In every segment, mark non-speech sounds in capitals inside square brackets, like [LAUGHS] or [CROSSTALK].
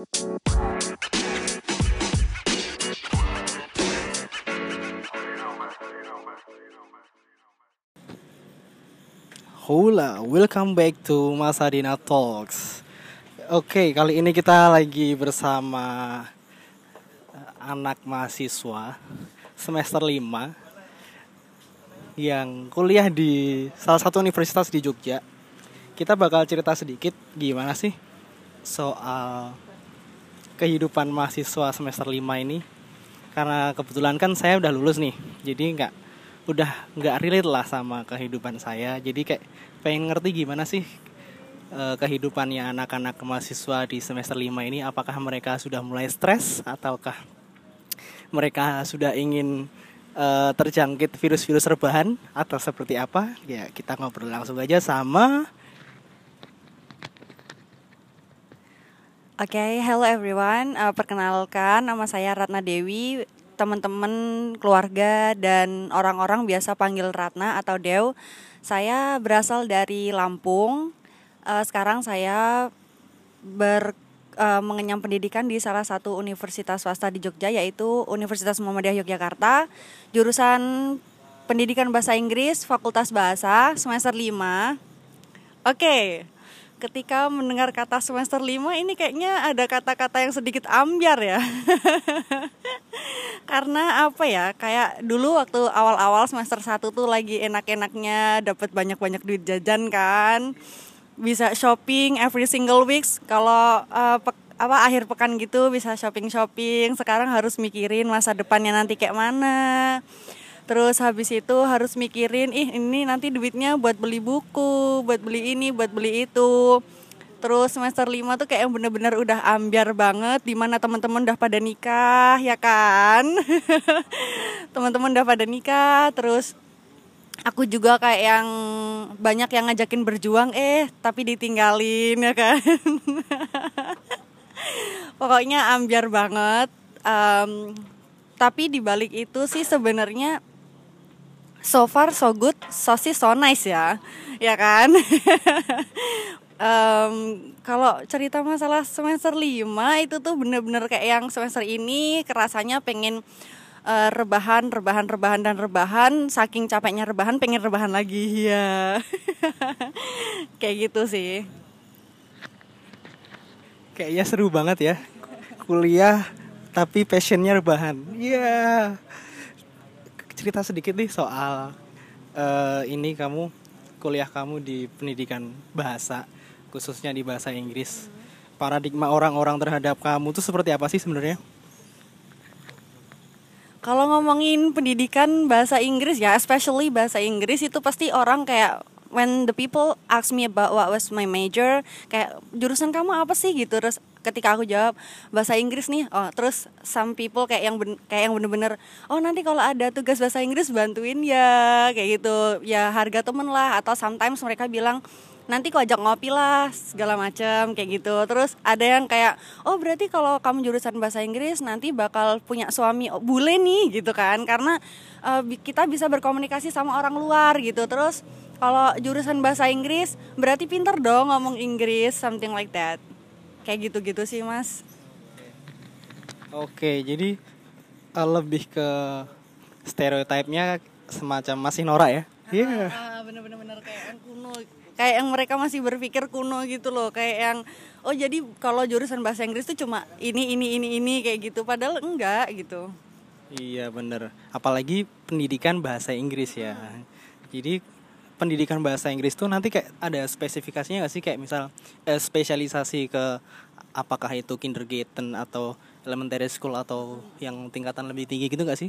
Hola, welcome back to Masadina Talks. Oke, kali ini kita lagi bersama eh, anak mahasiswa semester 5 yang kuliah di salah satu universitas di Jogja. Kita bakal cerita sedikit gimana sih soal kehidupan mahasiswa semester 5 ini. Karena kebetulan kan saya udah lulus nih, jadi nggak udah nggak relate lah sama kehidupan saya jadi kayak pengen ngerti gimana sih uh, kehidupannya anak-anak mahasiswa di semester 5 ini apakah mereka sudah mulai stres ataukah mereka sudah ingin uh, terjangkit virus-virus rebahan atau seperti apa ya kita ngobrol langsung aja sama Oke, okay, hello everyone. Uh, perkenalkan, nama saya Ratna Dewi teman-teman keluarga dan orang-orang biasa panggil Ratna atau Dew. Saya berasal dari Lampung. Uh, sekarang saya ber uh, mengenyam pendidikan di salah satu universitas swasta di Jogja yaitu Universitas Muhammadiyah Yogyakarta. Jurusan Pendidikan Bahasa Inggris, Fakultas Bahasa, semester 5. Oke. Okay ketika mendengar kata semester 5 ini kayaknya ada kata-kata yang sedikit ambiar ya. [LAUGHS] Karena apa ya? Kayak dulu waktu awal-awal semester 1 tuh lagi enak-enaknya dapat banyak-banyak duit jajan kan. Bisa shopping every single weeks. Kalau uh, apa akhir pekan gitu bisa shopping-shopping. Sekarang harus mikirin masa depannya nanti kayak mana terus habis itu harus mikirin ih ini nanti duitnya buat beli buku buat beli ini buat beli itu. Terus semester 5 tuh kayak yang bener-bener udah ambiar banget di mana teman-teman udah pada nikah ya kan? [LAUGHS] Teman-teman udah pada nikah terus aku juga kayak yang banyak yang ngajakin berjuang eh tapi ditinggalin ya kan? [LAUGHS] Pokoknya ambiar banget um, tapi dibalik itu sih sebenarnya so far so good, so sih so nice ya, ya kan? [LAUGHS] um, kalau cerita masalah semester 5 itu tuh bener-bener kayak yang semester ini kerasanya pengen uh, rebahan, rebahan, rebahan dan rebahan, saking capeknya rebahan pengen rebahan lagi [LAUGHS] ya. kayak gitu sih. Kayaknya seru banget ya. Kuliah tapi passionnya rebahan. Iya. Yeah cerita sedikit nih soal uh, ini kamu kuliah kamu di pendidikan bahasa khususnya di bahasa Inggris. Paradigma orang-orang terhadap kamu tuh seperti apa sih sebenarnya? Kalau ngomongin pendidikan bahasa Inggris ya, especially bahasa Inggris itu pasti orang kayak when the people ask me about what was my major, kayak jurusan kamu apa sih gitu terus ketika aku jawab bahasa Inggris nih. Oh terus some people kayak yang ben, kayak yang bener-bener oh nanti kalau ada tugas bahasa Inggris bantuin ya kayak gitu. Ya harga temen lah atau sometimes mereka bilang nanti kok ajak ngopi lah segala macam kayak gitu. Terus ada yang kayak oh berarti kalau kamu jurusan bahasa Inggris nanti bakal punya suami oh, bule nih gitu kan. Karena uh, kita bisa berkomunikasi sama orang luar gitu. Terus kalau jurusan bahasa Inggris berarti pinter dong ngomong Inggris something like that kayak gitu-gitu sih mas. Oke jadi uh, lebih ke stereotipnya semacam masih Nora ya? Iya. yeah. ah, bener-bener kayak yang kuno. Kayak yang mereka masih berpikir kuno gitu loh. Kayak yang oh jadi kalau jurusan bahasa Inggris tuh cuma ini ini ini ini kayak gitu. Padahal enggak gitu. Iya bener. Apalagi pendidikan bahasa Inggris ya. Jadi pendidikan bahasa Inggris tuh nanti kayak ada spesifikasinya gak sih kayak misal eh, spesialisasi ke apakah itu kindergarten atau elementary school atau yang tingkatan lebih tinggi gitu gak sih?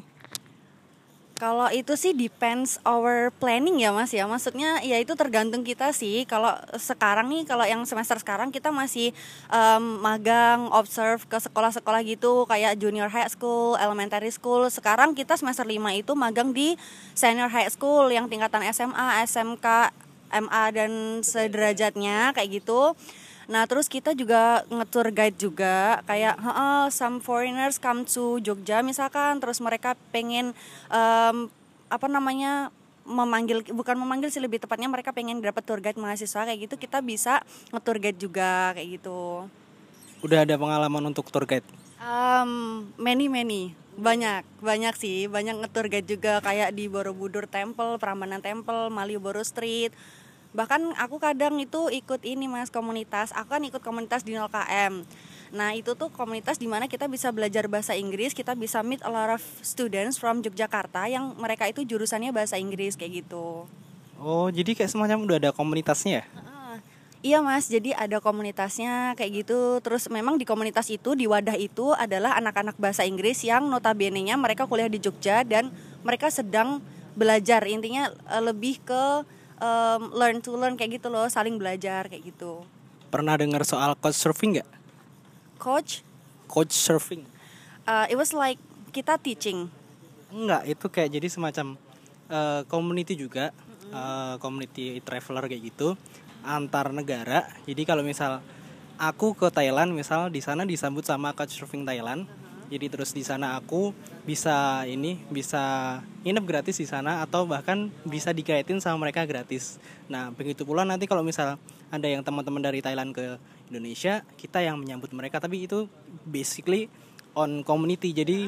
Kalau itu sih depends our planning ya mas ya. Maksudnya ya itu tergantung kita sih. Kalau sekarang nih kalau yang semester sekarang kita masih um, magang observe ke sekolah-sekolah gitu Kayak junior high school, elementary school. Sekarang kita semester 5 itu magang di senior high school Yang tingkatan SMA, SMK, MA dan sederajatnya kayak gitu Nah terus kita juga ngetur guide juga kayak uh, some foreigners come to Jogja misalkan terus mereka pengen um, apa namanya memanggil bukan memanggil sih lebih tepatnya mereka pengen dapat tour guide mahasiswa kayak gitu kita bisa ngetur guide juga kayak gitu. udah ada pengalaman untuk tour guide? Um, many many banyak banyak sih banyak ngetur guide juga kayak di Borobudur Temple, Prambanan Temple, Malioboro Street. Bahkan aku kadang itu ikut ini mas komunitas. Aku kan ikut komunitas di 0KM. Nah itu tuh komunitas di mana kita bisa belajar bahasa Inggris, kita bisa meet a lot of students from Yogyakarta yang mereka itu jurusannya bahasa Inggris kayak gitu. Oh jadi kayak semacam udah ada komunitasnya ya? Iya mas, jadi ada komunitasnya kayak gitu. Terus memang di komunitas itu, di wadah itu adalah anak-anak bahasa Inggris yang notabene-nya mereka kuliah di Jogja dan mereka sedang belajar. Intinya eh, lebih ke um, learn to learn kayak gitu loh, saling belajar kayak gitu. Pernah dengar soal coach surfing nggak? Coach? Coach surfing? Uh, it was like kita teaching. Enggak, itu kayak jadi semacam uh, community juga, uh, community traveler kayak gitu antar negara. Jadi kalau misal aku ke Thailand misal di sana disambut sama Couchsurfing Thailand. Jadi terus di sana aku bisa ini bisa nginep gratis di sana atau bahkan bisa dikaitin sama mereka gratis. Nah, begitu pula nanti kalau misal ada yang teman-teman dari Thailand ke Indonesia, kita yang menyambut mereka tapi itu basically on community. Jadi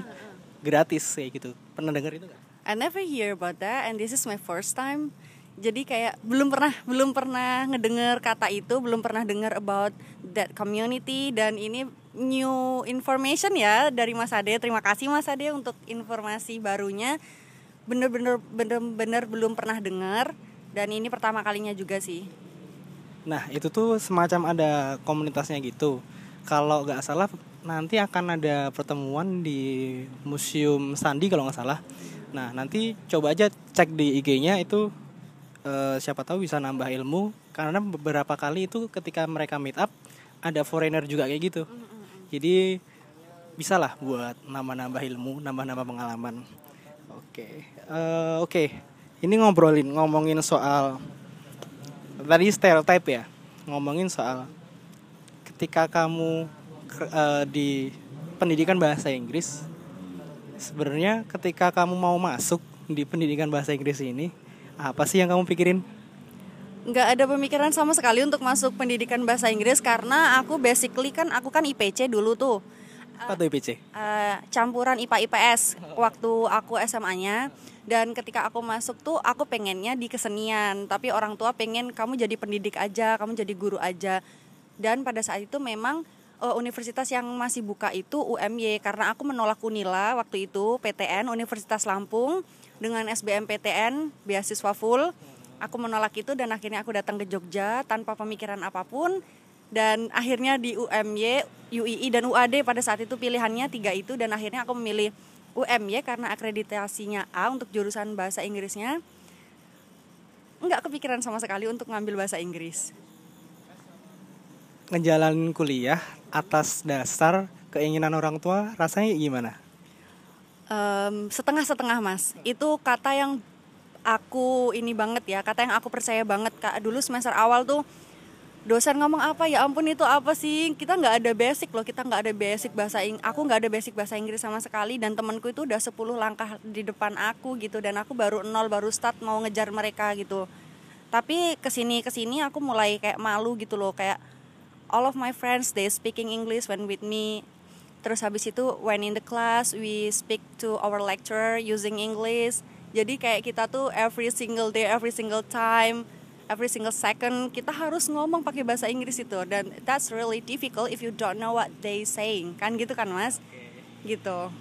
gratis kayak gitu. Pernah dengar itu gak? I never hear about that and this is my first time jadi kayak belum pernah belum pernah ngedengar kata itu belum pernah dengar about that community dan ini new information ya dari Mas Ade. Terima kasih Mas Ade untuk informasi barunya. Bener-bener bener-bener belum pernah dengar. Dan ini pertama kalinya juga sih. Nah itu tuh semacam ada komunitasnya gitu. Kalau nggak salah nanti akan ada pertemuan di museum Sandi kalau nggak salah. Nah nanti coba aja cek di IG-nya itu uh, siapa tahu bisa nambah ilmu. Karena beberapa kali itu ketika mereka meet up ada foreigner juga kayak gitu jadi bisa lah buat nambah-nambah ilmu nambah-nambah pengalaman oke okay. uh, eh, oke okay. ini ngobrolin ngomongin soal tadi stereotype ya ngomongin soal ketika kamu uh, di pendidikan bahasa Inggris sebenarnya ketika kamu mau masuk di pendidikan bahasa Inggris ini apa sih yang kamu pikirin? Nggak ada pemikiran sama sekali untuk masuk pendidikan bahasa Inggris karena aku basically kan aku kan IPC dulu tuh. Apa tuh IPC? Uh, eh, campuran IPA IPS waktu aku SMA-nya dan ketika aku masuk tuh aku pengennya di kesenian. Tapi orang tua pengen kamu jadi pendidik aja kamu jadi guru aja. Dan pada saat itu memang uh, universitas yang masih buka itu UMY karena aku menolak Unila waktu itu PTN Universitas Lampung dengan SBMPTN beasiswa full aku menolak itu dan akhirnya aku datang ke Jogja tanpa pemikiran apa pun. Dan akhirnya di UMY, UII dan UAD pada saat itu pilihannya tiga itu. Dan akhirnya aku memilih UMY karena akreditasinya A untuk jurusan bahasa Inggrisnya. Nggak kepikiran sama sekali untuk ngambil bahasa Inggris. Ngejalanin kuliah atas dasar keinginan orang tua rasanya gimana? um, setengah-setengah mas. Itu kata yang aku ini banget ya kata yang aku percaya banget kak. Dulu semester awal tuh dosen ngomong apa ya ampun itu apa sih? Kita nggak ada basic loh kita nggak ada basic bahasa Ing aku nggak ada basic bahasa Inggris sama sekali dan temanku itu udah 10 langkah di depan aku gitu dan aku baru nol baru start mau ngejar mereka gitu. Tapi ke sini ke sini aku mulai kayak malu gitu loh kayak all of my friends they speaking English when with me. Terus habis itu when in the class we speak to our lecturer using English jadi kayak kita tuh every single day every single time every single second kita harus ngomong pakai bahasa Inggris itu. Dan that's really difficult if you don't know what they saying. Kan gitu kan mas? Gitu.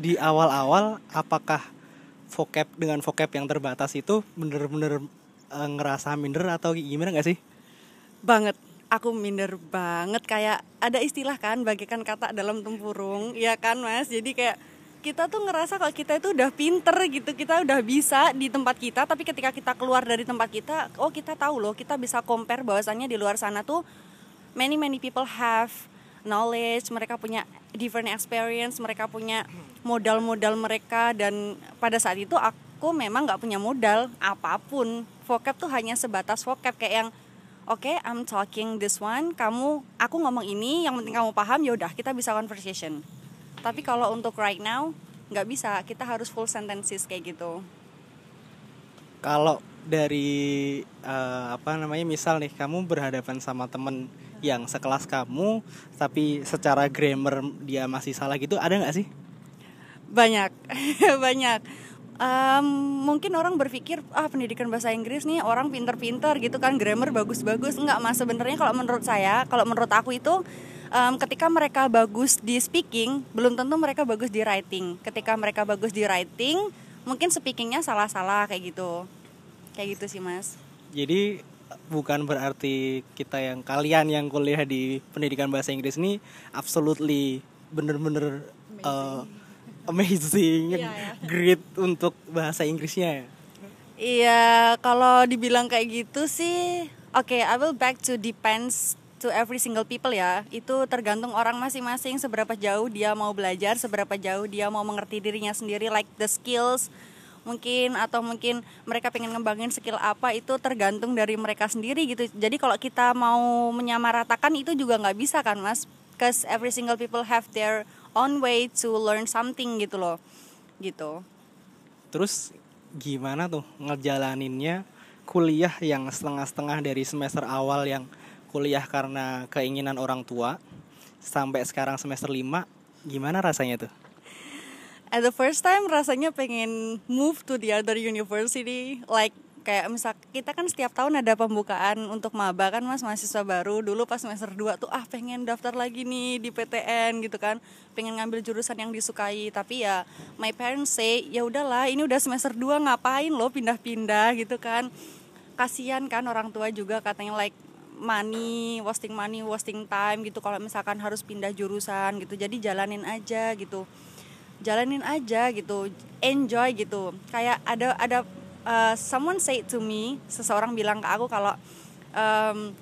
Di awal-awal apakah vocab dengan vocab yang terbatas itu bener-bener uh, ngerasa minder atau gimana nggak sih? Banget. Aku minder banget. Kayak ada istilah kan bagikan kata dalam tempurung. Ya kan mas? Jadi kayak kita tuh ngerasa kalau kita itu udah pinter gitu kita udah bisa di tempat kita tapi ketika kita keluar dari tempat kita oh kita tahu loh kita bisa compare bahwasannya di luar sana tuh many many people have knowledge mereka punya different experience mereka punya modal-modal mereka dan pada saat itu aku memang nggak punya modal apa pun. Vocab tuh hanya sebatas vocab kayak yang oke okay, I'm talking this one kamu aku ngomong ini yang penting kamu paham ya udah kita bisa conversation tapi kalau untuk right now nggak bisa. Kita harus full sentences kayak gitu. Kalau dari uh, apa namanya misal nih kamu berhadapan sama temen yang sekelas kamu tapi secara grammar dia masih salah gitu ada nggak sih? Banyak. [LAUGHS] Banyak. Um, mungkin orang berpikir ah pendidikan bahasa Inggris nih orang pinter-pinter gitu kan grammar bagus-bagus. Nggak mas. Sebenarnya kalau menurut saya kalau menurut aku itu um, ketika mereka bagus di speaking belum tentu mereka bagus di writing ketika mereka bagus di writing mungkin speakingnya salah-salah kayak gitu kayak gitu sih mas jadi bukan berarti kita yang kalian yang kuliah di pendidikan bahasa Inggris ini absolutely bener-bener uh, amazing, yeah, yeah. great untuk bahasa Inggrisnya. Iya, kalau dibilang kayak gitu sih, oke, okay, I will back to depends to every single people ya. Itu tergantung orang masing-masing seberapa jauh dia mau belajar, seberapa jauh dia mau mengerti dirinya sendiri, like the skills mungkin atau mungkin mereka pengen ngembangin skill apa itu tergantung dari mereka sendiri gitu. Jadi kalau kita mau menyamaratakan itu juga nggak bisa kan mas, because every single people have their on way to learn something gitu loh gitu terus gimana tuh ngejalaninnya kuliah yang setengah-setengah dari semester awal yang kuliah karena keinginan orang tua sampai sekarang semester 5 gimana rasanya tuh? At the first time rasanya pengen move to the other university like kayak misal kita kan setiap tahun ada pembukaan untuk maba kan mas mahasiswa baru. Dulu pas semester 2 tuh ah pengen daftar lagi nih di PTN gitu kan. Pengen ngambil jurusan yang disukai. Tapi ya my parents say ya udahlah ini udah semester 2 ngapain lo pindah-pindah gitu kan. Kasihan kan orang tua juga katanya like money wasting money wasting time gitu. Kalau misalkan harus pindah jurusan gitu jadi jalanin aja gitu. Jalanin aja gitu enjoy gitu. Kayak ada ada uh, someone say to me seseorang bilang ke aku kalau um,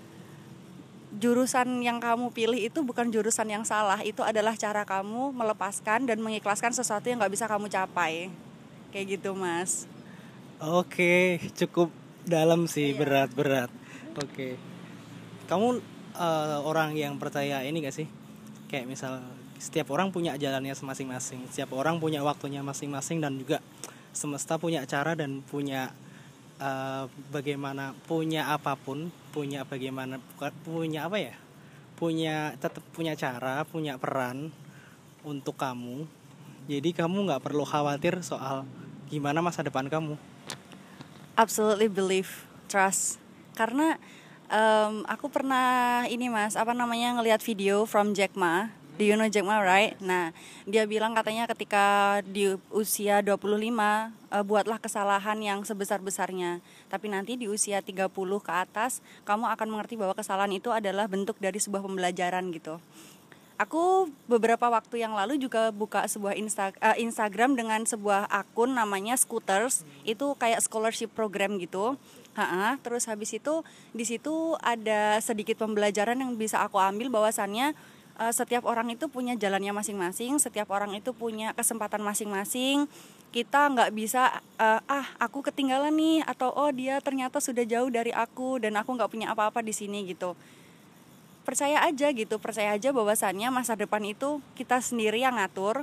jurusan yang kamu pilih itu bukan jurusan yang salah. Itu adalah cara kamu melepaskan dan mengikhlaskan sesuatu yang nggak bisa kamu capai. Kayak gitu mas. Oke cukup dalam sih iya. berat berat oke kamu uh, orang yang percaya ini gak sih? Kayak misal setiap orang punya jalannya masing-masing setiap orang punya waktunya masing-masing dan juga semesta punya cara dan punya uh, bagaimana punya apa pun punya bagaimana punya apa ya? Punya tetap punya cara punya peran untuk kamu. Jadi kamu nggak perlu khawatir soal gimana masa depan kamu. Absolutely believe trust. Karena um, aku pernah ini mas apa namanya ngelihat video from Jack Ma Do you know Jack Ma, right? Nah, dia bilang katanya ketika di usia 25 uh, eh, buatlah kesalahan yang sebesar-besarnya. Tapi nanti di usia 30 ke atas kamu akan mengerti bahwa kesalahan itu adalah bentuk dari sebuah pembelajaran gitu. Aku beberapa waktu yang lalu juga buka sebuah Insta, uh, Instagram dengan sebuah akun namanya Scooters. Itu kayak scholarship program gitu. Ha-ha, terus habis itu di situ ada sedikit pembelajaran yang bisa aku ambil bahwasannya uh, setiap orang itu punya jalannya masing-masing setiap orang itu punya kesempatan masing-masing. Kita nggak bisa uh, ah aku ketinggalan nih atau oh dia ternyata sudah jauh dari aku dan aku nggak punya apa-apa di sini gitu. Percaya aja gitu percaya aja bahwasannya masa depan itu kita sendiri yang ngatur.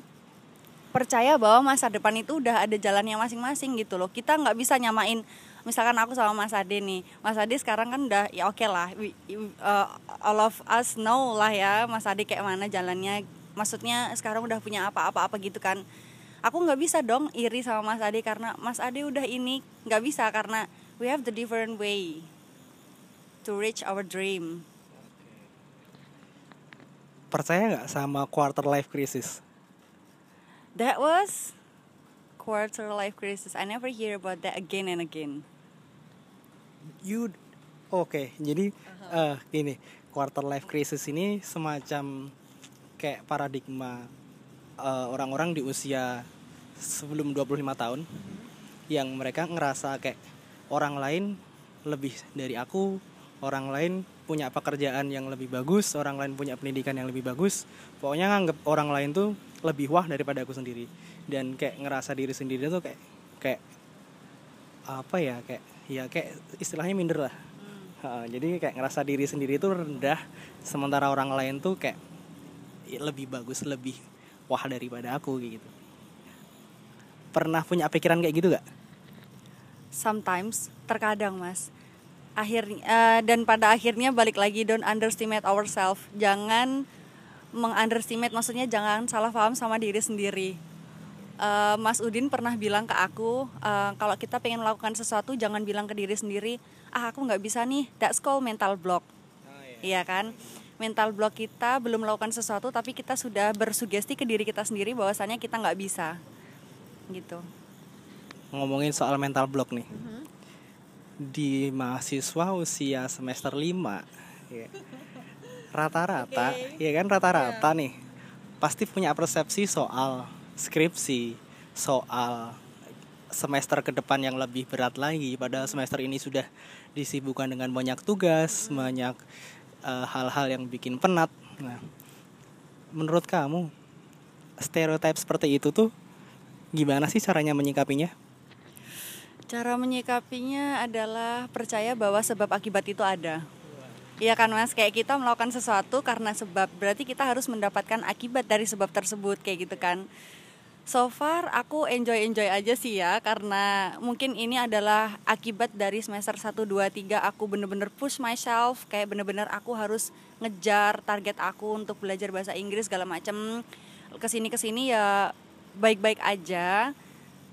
Percaya bahwa masa depan itu udah ada jalannya masing-masing gitu loh. Kita nggak bisa nyamain misalkan aku sama Mas Ade nih. Mas Ade sekarang kan udah ya oke okay lah. We, uh, all of us know lah ya Mas Ade kayak mana jalannya. Maksudnya sekarang udah punya apa-apa apa gitu kan. Aku nggak bisa dong iri sama Mas Ade karena Mas Ade udah ini. Nggak bisa karena we have the different way to reach our dream. Percaya nggak sama quarter life crisis? That was quarter life crisis. I never hear about that again and again you oke okay, jadi uh, gini quarter life crisis ini semacam kayak paradigma uh, orang-orang di usia sebelum 25 tahun yang mereka ngerasa kayak orang lain lebih dari aku orang lain punya pekerjaan yang lebih bagus orang lain punya pendidikan yang lebih bagus pokoknya nganggep orang lain tuh lebih wah daripada aku sendiri. Dan kayak ngerasa diri sendiri tuh kayak kayak apa ya kayak ya kayak istilahnya minder lah hmm. uh, jadi kayak ngerasa diri sendiri itu rendah sementara orang lain tuh kayak ya, lebih bagus lebih wah daripada aku gitu pernah punya pikiran kayak gitu gak? Sometimes terkadang mas akhir eh, dan pada akhirnya balik lagi don't underestimate ourselves jangan mengunderestimate maksudnya jangan salah paham sama diri sendiri Eh, Mas Udin pernah bilang ke aku eh, kalau kita pengen melakukan sesuatu jangan bilang ke diri sendiri ah aku nggak bisa nih that's called mental block Iya kan? Mental block kita belum melakukan sesuatu tapi kita sudah bersugesti ke diri kita sendiri bahwasannya kita nggak bisa. Gitu. ngomongin soal mental block nih di mahasiswa usia semester 5 ya, rata-rata ya kan rata-rata nih pasti punya persepsi soal skripsi soal semester ke depan yang lebih berat lagi. Pada semester ini sudah disibukkan dengan banyak tugas banyak eh, hal-hal yang bikin penat. Nah menurut kamu stereotip seperti itu tuh gimana sih caranya menyikapinya? Cara menyikapinya adalah percaya bahwa sebab akibat itu ada. Iya kan mas, kayak kita melakukan sesuatu karena sebab Berarti kita harus mendapatkan akibat dari sebab tersebut kayak gitu kan So far aku enjoy-enjoy aja sih ya Karena mungkin ini adalah akibat dari semester 1, 2, 3 Aku bener-bener push myself Kayak bener-bener aku harus ngejar target aku untuk belajar bahasa Inggris segala macem. Ke sini-kesini ya baik-baik aja.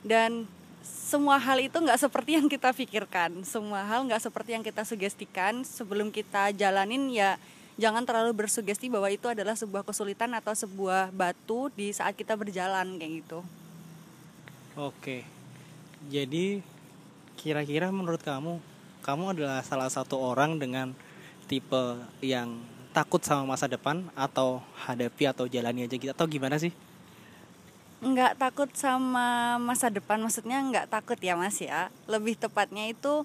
Dan semua hal itu nggak seperti yang kita pikirkan. Semua hal nggak seperti yang kita sugestikan. Sebelum kita jalanin ya jangan terlalu bersugesti bahwa itu adalah sebuah kesulitan atau sebuah batu di saat kita berjalan kayak gitu Oke. Jadi kira-kira menurut kamu kamu adalah salah satu orang dengan tipe yang takut sama masa depan atau hadapi atau jalani aja gitu atau gimana sih? Nggak takut sama masa depan maksudnya nggak takut ya mas ya. Lebih tepatnya itu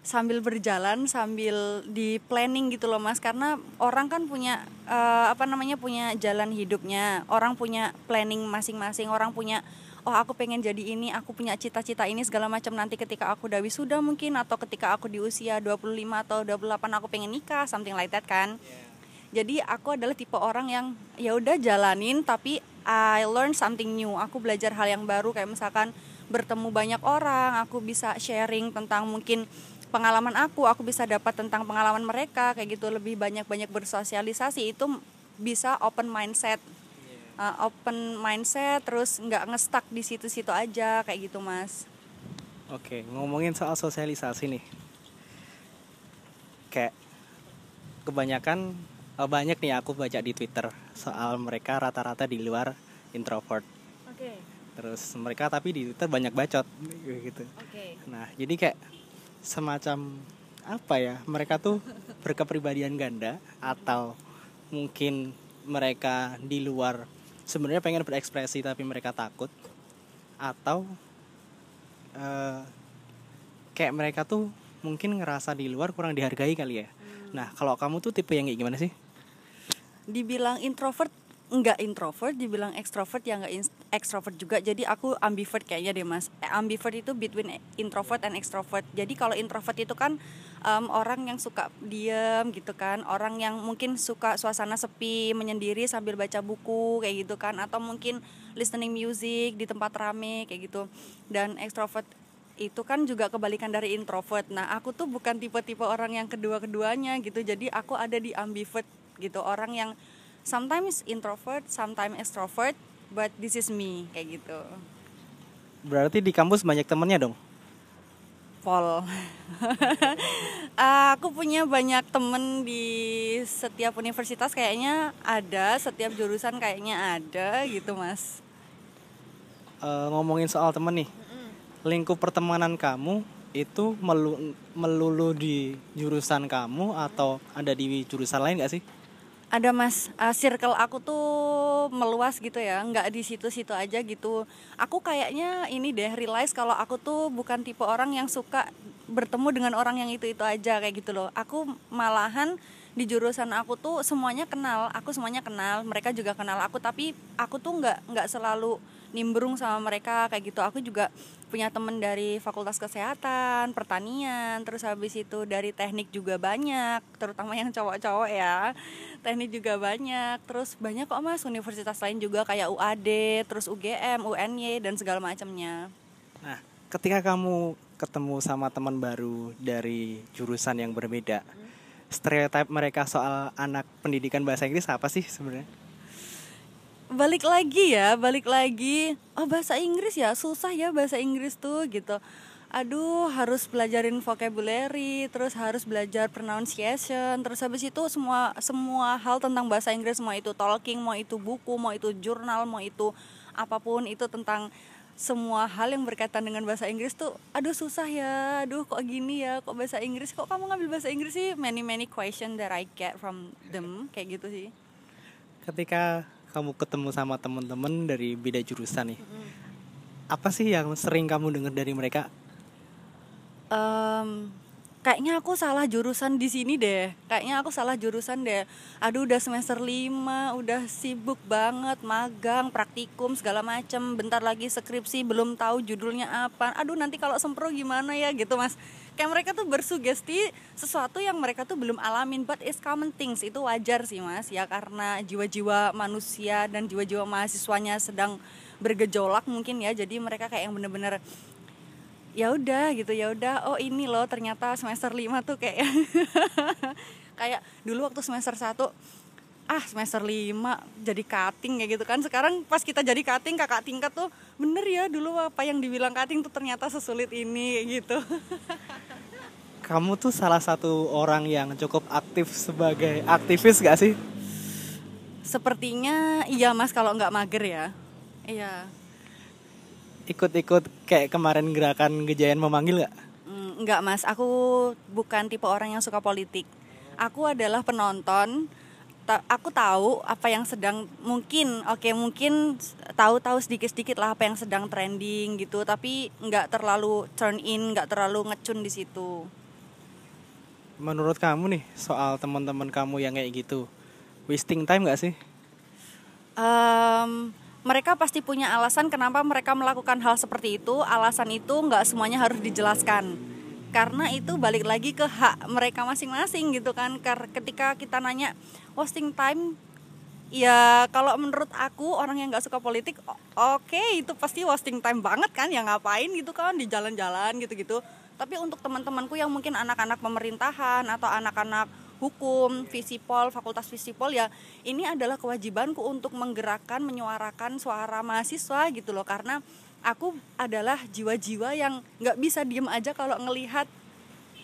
sambil berjalan sambil di planning gitu loh mas. Karena orang kan punya eh, apa namanya punya jalan hidupnya. Orang punya planning masing-masing. Orang punya oh aku pengen jadi ini aku punya cita-cita ini segala macam. Nanti ketika aku udah wisuda mungkin atau ketika aku di usia 25 atau 28 aku pengen nikah something like that kan jadi aku adalah tipe orang yang ya udah jalanin tapi I learn something new. Aku belajar hal yang baru kayak misalkan bertemu banyak orang, aku bisa sharing tentang mungkin pengalaman aku, aku bisa dapat tentang pengalaman mereka kayak gitu lebih banyak-banyak bersosialisasi itu bisa open mindset. Uh, open mindset terus nggak ngestak di situ-situ aja kayak gitu, Mas. Oke, ngomongin soal sosialisasi nih. Kayak kebanyakan banyak nih aku baca di Twitter soal mereka rata-rata di luar introvert. Oke. Terus mereka tapi di Twitter banyak bacot gitu. Oke. Nah, jadi kayak semacam apa ya? Mereka tuh berkepribadian ganda atau mungkin mereka di luar sebenarnya pengen berekspresi tapi mereka takut atau eh, kayak mereka tuh mungkin ngerasa di luar kurang dihargai kali ya. Nah, kalau kamu tuh tipe yang kayak gimana sih? Dibilang introvert nggak introvert dibilang extrovert ya nggak extrovert juga jadi aku ambivert kayaknya deh mas Eh, ambivert itu between introvert and extrovert jadi kalau introvert itu kan em, orang yang suka diem gitu kan orang yang mungkin suka suasana sepi menyendiri sambil baca buku kayak gitu kan atau mungkin listening music di tempat rame kayak gitu dan extrovert itu kan juga kebalikan dari introvert. Nah, aku tuh bukan tipe-tipe orang yang kedua-keduanya gitu. Jadi aku ada di ambivert gitu, orang yang sometimes introvert, sometimes extrovert, but this is me kayak gitu. Berarti di kampus banyak temennya dong. Pol. Ah, [LAUGHS] aku punya banyak temen di setiap universitas kayaknya ada, setiap jurusan kayaknya ada gitu, Mas. Eh, ngomongin soal temen nih, lingkup pertemanan kamu itu melu- melulu di jurusan kamu atau ada di jurusan lain gak sih? Ada mas. Uh, circle aku tuh meluas gitu ya. Nggak di situ-situ aja gitu. Aku kayaknya ini deh realize kalau aku tuh bukan tipe orang yang suka bertemu dengan orang yang itu itu aja kayak gitu loh. Aku malahan di jurusan aku tuh semuanya kenal. Aku semuanya kenal mereka juga kenal aku. Tapi aku tuh nggak nggak selalu nimbrung sama mereka kayak gitu aku juga punya temen dari fakultas kesehatan pertanian terus habis itu dari teknik juga banyak terutama yang cowok-cowok ya teknik juga banyak terus banyak kok mas universitas lain juga kayak UAD terus UGM UNY dan segala macamnya Nah, ketika kamu ketemu sama teman baru dari jurusan yang berbeda. Stereotip mereka soal anak pendidikan bahasa Inggris apa sih sebenarnya? Balik lagi ya balik lagi. Oh bahasa Inggris ya? Susah ya bahasa Inggris tuh gitu. Aduh harus belajarin vocabulary terus harus belajar pronunciation terus habis itu semua semua hal tentang bahasa Inggris mau itu talking mau itu buku mau itu jurnal mau itu apa pun itu tentang semua hal yang berkaitan dengan bahasa Inggris tuh aduh susah ya. Aduh kok gini ya? Kok bahasa Inggris? Kok kamu ngambil bahasa Inggris sih? Many many question that I get from them kayak gitu sih. Ketika kamu ketemu sama teman-teman dari beda jurusan nih, apa sih yang sering kamu dengar dari mereka? Em, kayaknya aku salah jurusan di sini deh. Kayaknya aku salah jurusan deh. Aduh udah semester 5, udah sibuk banget magang, praktikum segala macem. Bentar lagi skripsi belum tahu judulnya apa. Aduh nanti kalau sempro gimana ya gitu Mas. Kayak mereka tuh bersugesti sesuatu yang mereka tuh belum alamin but it's common things. Itu wajar sih Mas ya karena jiwa-jiwa manusia dan jiwa-jiwa mahasiswanya sedang bergejolak mungkin ya. Jadi mereka kayak yang bener-bener ya udah gitu ya udah oh ini loh ternyata semester 5 tuh kayak [LAUGHS] kayak dulu waktu semester 1 ah semester 5 jadi cutting kayak gitu kan. Sekarang pas kita jadi cutting kakak tingkat tuh bener ya dulu apa yang dibilang cutting tuh ternyata sesulit ini kayak gitu. [LAUGHS] Kamu tuh salah satu orang yang cukup aktif sebagai aktivis gak sih? sepertinya iya mas kalau nggak mager ya. Iya Ikut-ikut kayak kemarin gerakan Gejayan memanggil gak? Mm, Enggak mas, aku bukan tipe orang yang suka politik. Aku adalah penonton. Ta- Aku tahu apa yang sedang mungkin, oke mungkin tahu-tahu sedikit-sedikit lah apa yang sedang trending gitu. Tapi nggak terlalu turn in, nggak terlalu ngecun di situ. Menurut kamu nih soal teman-teman kamu yang kayak gitu, wasting time gak sih? Em, mereka pasti punya alasan kenapa mereka melakukan hal seperti itu. Alasan itu nggak semuanya harus dijelaskan. Karena itu balik lagi ke hak mereka masing-masing gitu kan. Ketika kita nanya wasting time, ya kalau menurut aku orang yang nggak suka politik, oke itu pasti wasting time banget kan. Ya ngapain gitu kan di jalan-jalan gitu-gitu. Tapi untuk teman-temanku yang mungkin anak-anak pemerintahan atau anak-anak hukum, visipol, fakultas visipol ya ini adalah kewajibanku untuk menggerakkan, menyuarakan suara mahasiswa gitu loh karena aku adalah jiwa-jiwa yang nggak bisa diem aja kalau ngelihat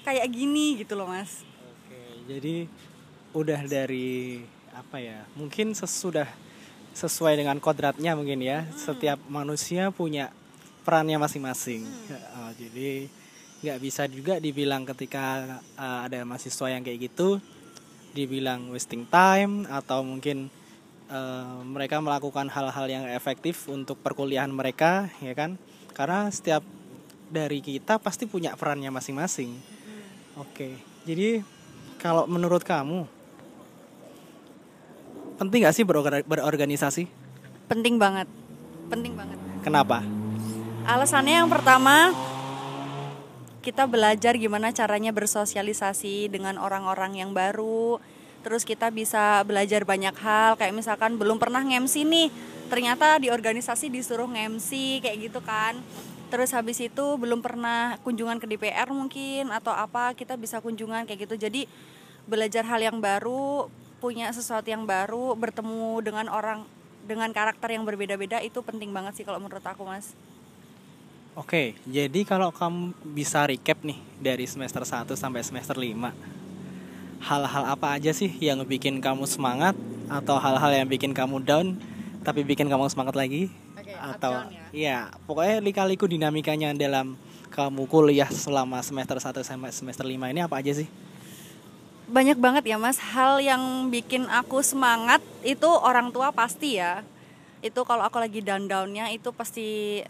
kayak gini gitu loh mas. Oke, jadi udah dari apa ya? Mungkin sesudah sesuai dengan kodratnya mungkin ya. Setiap manusia punya perannya masing-masing. Oh, jadi nggak bisa juga dibilang ketika uh, ada mahasiswa yang kayak gitu dibilang wasting time atau mungkin uh, mereka melakukan hal-hal yang efektif untuk perkuliahan mereka ya kan? Karena setiap dari kita pasti punya perannya masing-masing. Oke jadi kalau menurut kamu penting gak sih berorga- berorganisasi? Penting banget, penting banget. kenapa? Alasannya yang pertama kita belajar gimana caranya bersosialisasi dengan orang-orang yang baru. Terus kita bisa belajar banyak hal kayak misalkan belum pernah nge-MC nih. Ternyata di organisasi disuruh nge-MC kayak gitu kan. Terus habis itu belum pernah kunjungan ke DPR mungkin atau apa kita bisa kunjungan kayak gitu. Jadi belajar hal yang baru, punya sesuatu yang baru, bertemu dengan orang dengan karakter yang berbeda-beda itu penting banget sih kalau menurut aku, Mas. Oke, jadi kalau kamu bisa recap nih dari semester 1 sampai semester 5 Hal-hal apa aja sih yang bikin kamu semangat Atau hal-hal yang bikin kamu down Tapi bikin kamu semangat lagi Oke, Atau ya. ya pokoknya lika-liku dinamikanya dalam kamu kuliah selama semester 1 sampai semester 5 ini apa aja sih? banyak banget ya mas hal yang bikin aku semangat itu orang tua pasti ya itu kalau aku lagi down downnya itu pasti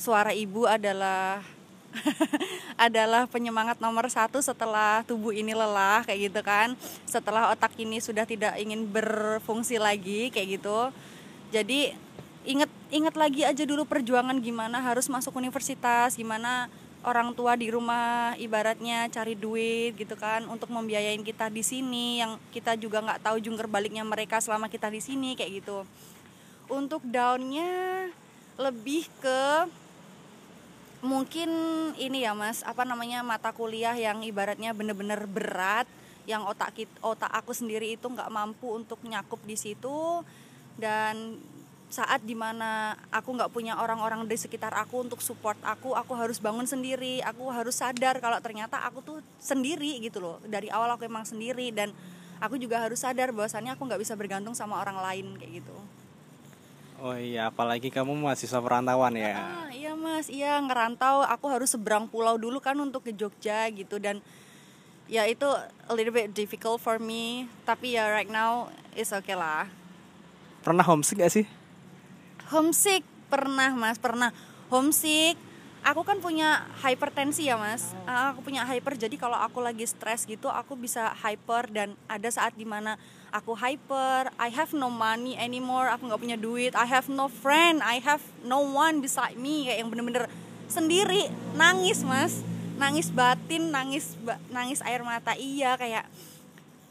suara ibu adalah [LAUGHS] adalah penyemangat nomor satu setelah tubuh ini lelah kayak gitu kan. Setelah otak ini sudah tidak ingin berfungsi lagi kayak gitu. Jadi inget inget lagi aja dulu perjuangan gimana harus masuk universitas gimana orang tua di rumah ibaratnya cari duit gitu kan untuk membiayain kita di sini yang kita juga nggak tahu jungkir baliknya mereka selama kita di sini kayak gitu. Untuk downnya lebih ke mungkin ini ya mas apa namanya mata kuliah yang ibaratnya bener-bener berat yang otak kit, otak aku sendiri itu nggak mampu untuk nyakup di situ. Dan saat di mana aku nggak punya orang-orang di sekitar aku untuk support aku aku harus bangun sendiri. Aku harus sadar kalau ternyata aku tuh sendiri gitu loh. Dari awal aku emang sendiri dan aku juga harus sadar bahwasannya aku nggak bisa bergantung sama orang lain kayak gitu Oh iya, apalagi kamu mahasiswa perantauan ya. Ah, iya mas, iya ngerantau. Aku harus seberang pulau dulu kan untuk ke Jogja gitu dan ya itu a little bit difficult for me. Tapi ya right now is okay lah. Pernah homesick gak sih? Homesick pernah mas, pernah homesick. Aku kan punya hypertensi ya mas. Ah, Aku punya hyper, jadi kalau aku lagi stres gitu, aku bisa hyper dan ada saat di mana aku hyper. I have no money anymore. Aku nggak punya duit. I have no friend. I have no one beside me. Kayak yang bener-bener sendiri nangis mas, nangis batin, nangis ba- nangis air mata. Iya kayak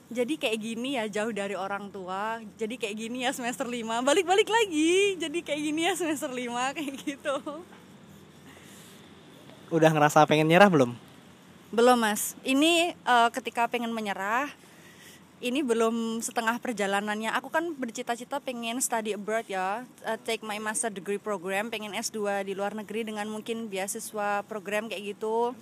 jadi kayak gini ya jauh dari orang tua jadi kayak gini ya semester 5 balik-balik lagi jadi kayak gini ya semester 5 [LAUGHS] kayak gitu Udah ngerasa pengen nyerah belum? belum mas ini eh, ketika pengen menyerah ini belum setengah perjalanannya aku kan bercita-cita pengen study abroad ya eh, take my master degree program pengen S2 di luar negeri dengan mungkin beasiswa program kayak gitu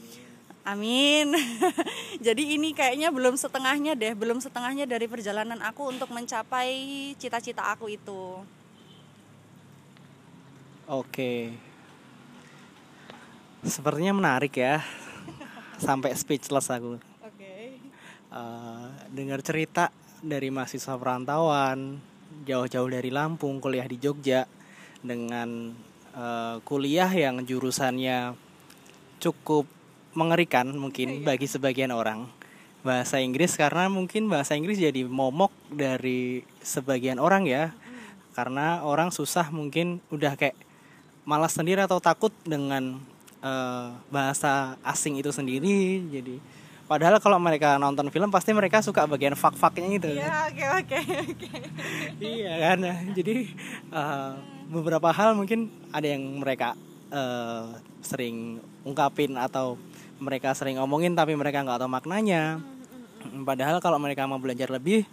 Amin. [LAUGHS] Jadi ini kayaknya belum setengahnya deh, belum setengahnya dari perjalanan aku untuk mencapai cita-cita aku itu. Oke. Sepertinya menarik ya. Sampai speechless aku. Eh, dengar cerita dari mahasiswa perantauan jauh-jauh dari Lampung kuliah di Jogja dengan eh, kuliah yang jurusannya cukup mengerikan mungkin bagi sebagian orang. Bahasa Inggris karena mungkin bahasa Inggris jadi momok dari sebagian orang ya. Karena orang susah mungkin udah kayak malas sendiri atau takut dengan eh, bahasa asing itu sendiri. Jadi padahal kalau mereka nonton film pasti mereka suka bagian fak-faknya itu Ya, oke oke oke. iya kan? Jadi eh, beberapa hal mungkin ada yang mereka eh, sering ungkapin atau mereka sering ngomongin tapi mereka nggak tahu maknanya. Padahal kalau mereka mau belajar lebih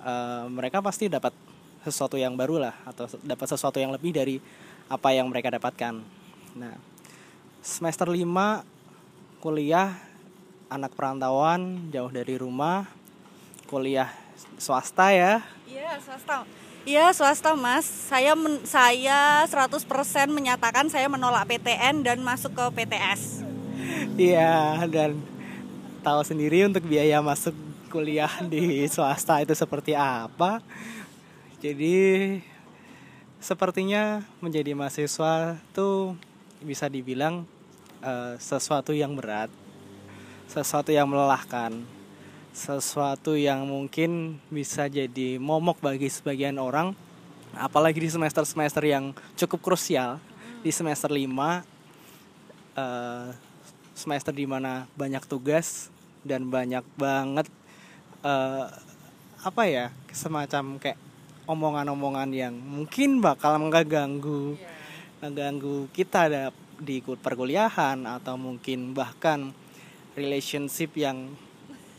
eh, mereka pasti dapat sesuatu yang baru lah atau dapat sesuatu yang lebih dari apa yang mereka dapatkan. Nah semester 5 kuliah anak perantauan jauh dari rumah kuliah swasta ya Iya, swasta. Iya, swasta, Mas. Saya men- saya 100% menyatakan saya menolak PTN dan masuk ke PTS. Iya dan tahu sendiri untuk biaya masuk kuliah di swasta itu seperti apa. Jadi sepertinya menjadi mahasiswa tuh bisa dibilang eh, sesuatu yang berat, sesuatu yang melelahkan, sesuatu yang mungkin bisa jadi momok bagi sebagian orang, apalagi di semester-semester yang cukup krusial. Di semester 5 eh, semester di mana banyak tugas dan banyak banget eh, apa ya semacam kayak omongan-omongan yang mungkin bakal mengganggu mengganggu kita ada di kul- perkuliahan atau mungkin bahkan relationship yang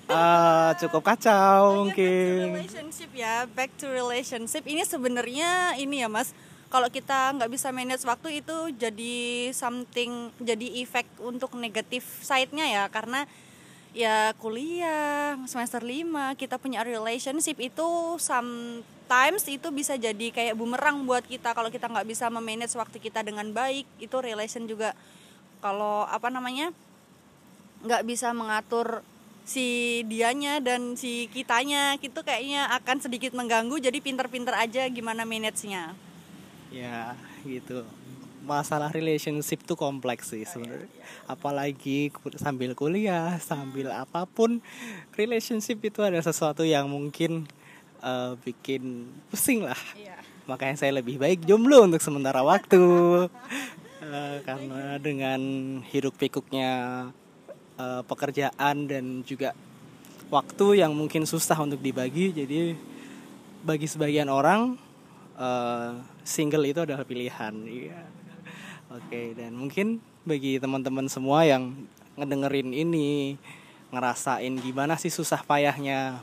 eh, cukup kacau Back to mungkin relationship ya, back to relationship. Ini sebenarnya ini ya, Mas. Kalau kita nggak bisa manage waktu itu jadi something, jadi efek untuk negatif side-nya ya, karena ya kuliah semester 5 kita punya relationship itu sometimes itu bisa jadi kayak bumerang buat kita kalau kita nggak bisa memanage waktu kita dengan baik itu relation juga kalau apa namanya nggak bisa mengatur si dianya dan si kitanya itu kayaknya akan sedikit mengganggu. Jadi pinter-pinter aja gimana manage-nya. Ya gitu. Masalah relationship tuh kompleks sih sebenarnya. apalagi ku- sambil kuliah sambil apa pun relationship itu ada sesuatu yang mungkin eh, bikin pusing lah. Makanya saya lebih baik jomblo untuk sementara waktu. [LAUGHS] Eh, karena dengan hiruk pikuknya eh, pekerjaan dan juga waktu yang mungkin susah untuk dibagi. Jadi bagi sebagian orang eh, single itu adalah pilihan. Iya. Oke dan mungkin bagi teman-teman semua yang ngedengerin ini ngerasain gimana sih susah payahnya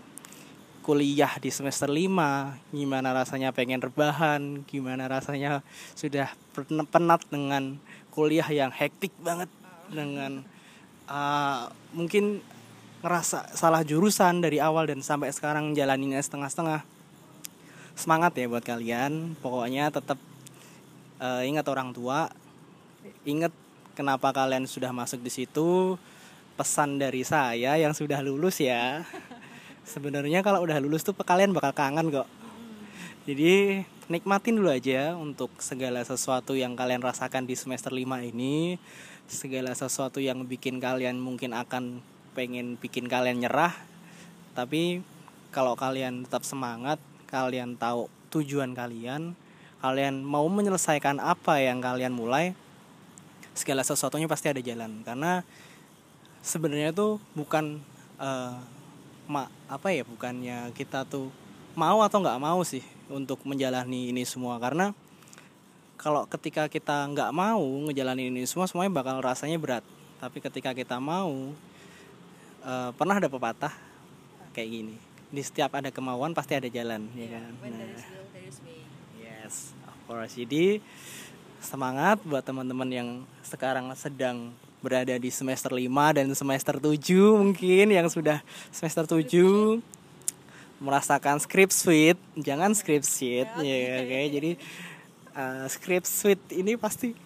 kuliah di semester 5 gimana rasanya pengen rebahan gimana rasanya sudah penat dengan kuliah yang hektik banget dengan uh, mungkin ngerasa salah jurusan dari awal dan sampai sekarang jalaninnya setengah-setengah. Semangat ya buat kalian. Pokoknya tetap uh, ingat orang tua. Ingat kenapa kalian sudah masuk di situ. Pesan dari saya yang sudah lulus ya. [LAUGHS] Sebenarnya kalau udah lulus tuh kalian bakal kangen kok jadi nikmatin dulu aja untuk segala sesuatu yang kalian rasakan di semester 5 ini. Segala sesuatu yang bikin kalian mungkin akan pengen bikin kalian nyerah. Tapi kalau kalian tetap semangat kalian tahu tujuan kalian kalian mau menyelesaikan apa yang kalian mulai segala sesuatunya pasti ada jalan. Karena sebenarnya tuh bukan uh, ma apa ya bukannya kita tuh mau atau nggak mau sih untuk menjalani ini semua. Karena kalau ketika kita nggak mau ngejalanin ini semua semuanya bakal rasanya berat. Tapi ketika kita mau uh, pernah ada pepatah kayak gini. Di setiap ada kemauan pasti ada jalan yeah, ya kan? nah, yes of course. Jadi semangat buat teman-teman yang sekarang sedang berada di semester 5 dan semester 7 mungkin yang sudah semester 7 merasakan script suite jangan script sheet ya oke okay. jadi uh, script suite ini pasti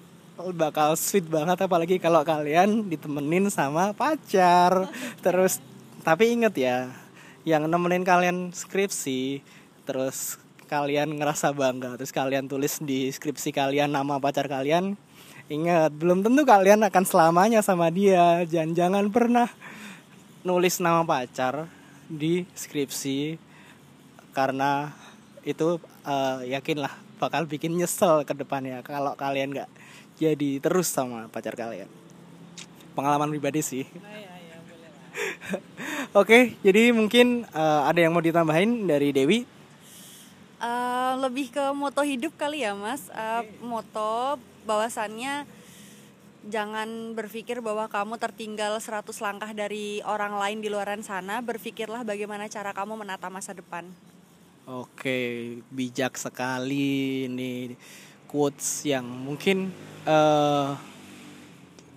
bakal sweet banget apalagi kalau kalian ditemenin sama pacar. [LAUGHS] Terus tapi inget ya yang nemenin kalian skripsi terus kalian ngerasa bangga terus kalian tulis di skripsi kalian nama pacar kalian ingat belum tentu kalian akan selamanya sama dia. Jangan jangan pernah nulis nama pacar di skripsi karena itu uh, yakinlah bakal bikin nyesel ke depannya kalau kalian nggak jadi terus sama pacar kalian pengalaman pribadi sih oh, iya, iya, [LAUGHS] Oke, jadi mungkin uh, ada yang mau ditambahin dari Dewi? Uh, lebih ke moto hidup kali ya, Mas. Uh, moto bahwasannya jangan berpikir bahwa kamu tertinggal 100 langkah dari orang lain di luaran sana. Berpikirlah bagaimana cara kamu menata masa depan. Oke, bijak sekali ini quotes yang mungkin uh,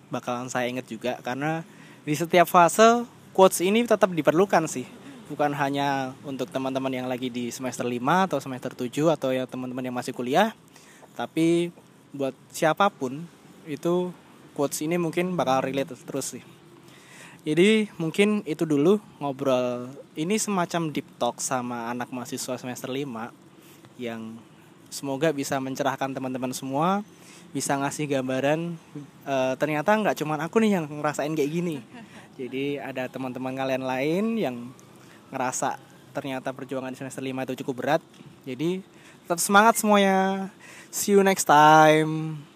bakalan saya ingat juga. Karena di setiap fase quotes ini tetap diperlukan sih. Bukan hanya untuk teman-teman yang lagi di semester 5 atau semester 7 atau ya teman-teman yang masih kuliah. Tapi buat siapa pun itu quotes ini mungkin bakal relate terus sih jadi mungkin itu dulu ngobrol. Ini semacam deep talk sama anak mahasiswa semester 5 yang semoga bisa mencerahkan teman-teman semua bisa ngasih gambaran. Uh, ternyata nggak cuma aku nih yang ngerasain kayak gini. Jadi ada teman-teman kalian lain yang ngerasa ternyata perjuangan di semester 5 itu cukup berat. Jadi tetap semangat semuanya. See you next time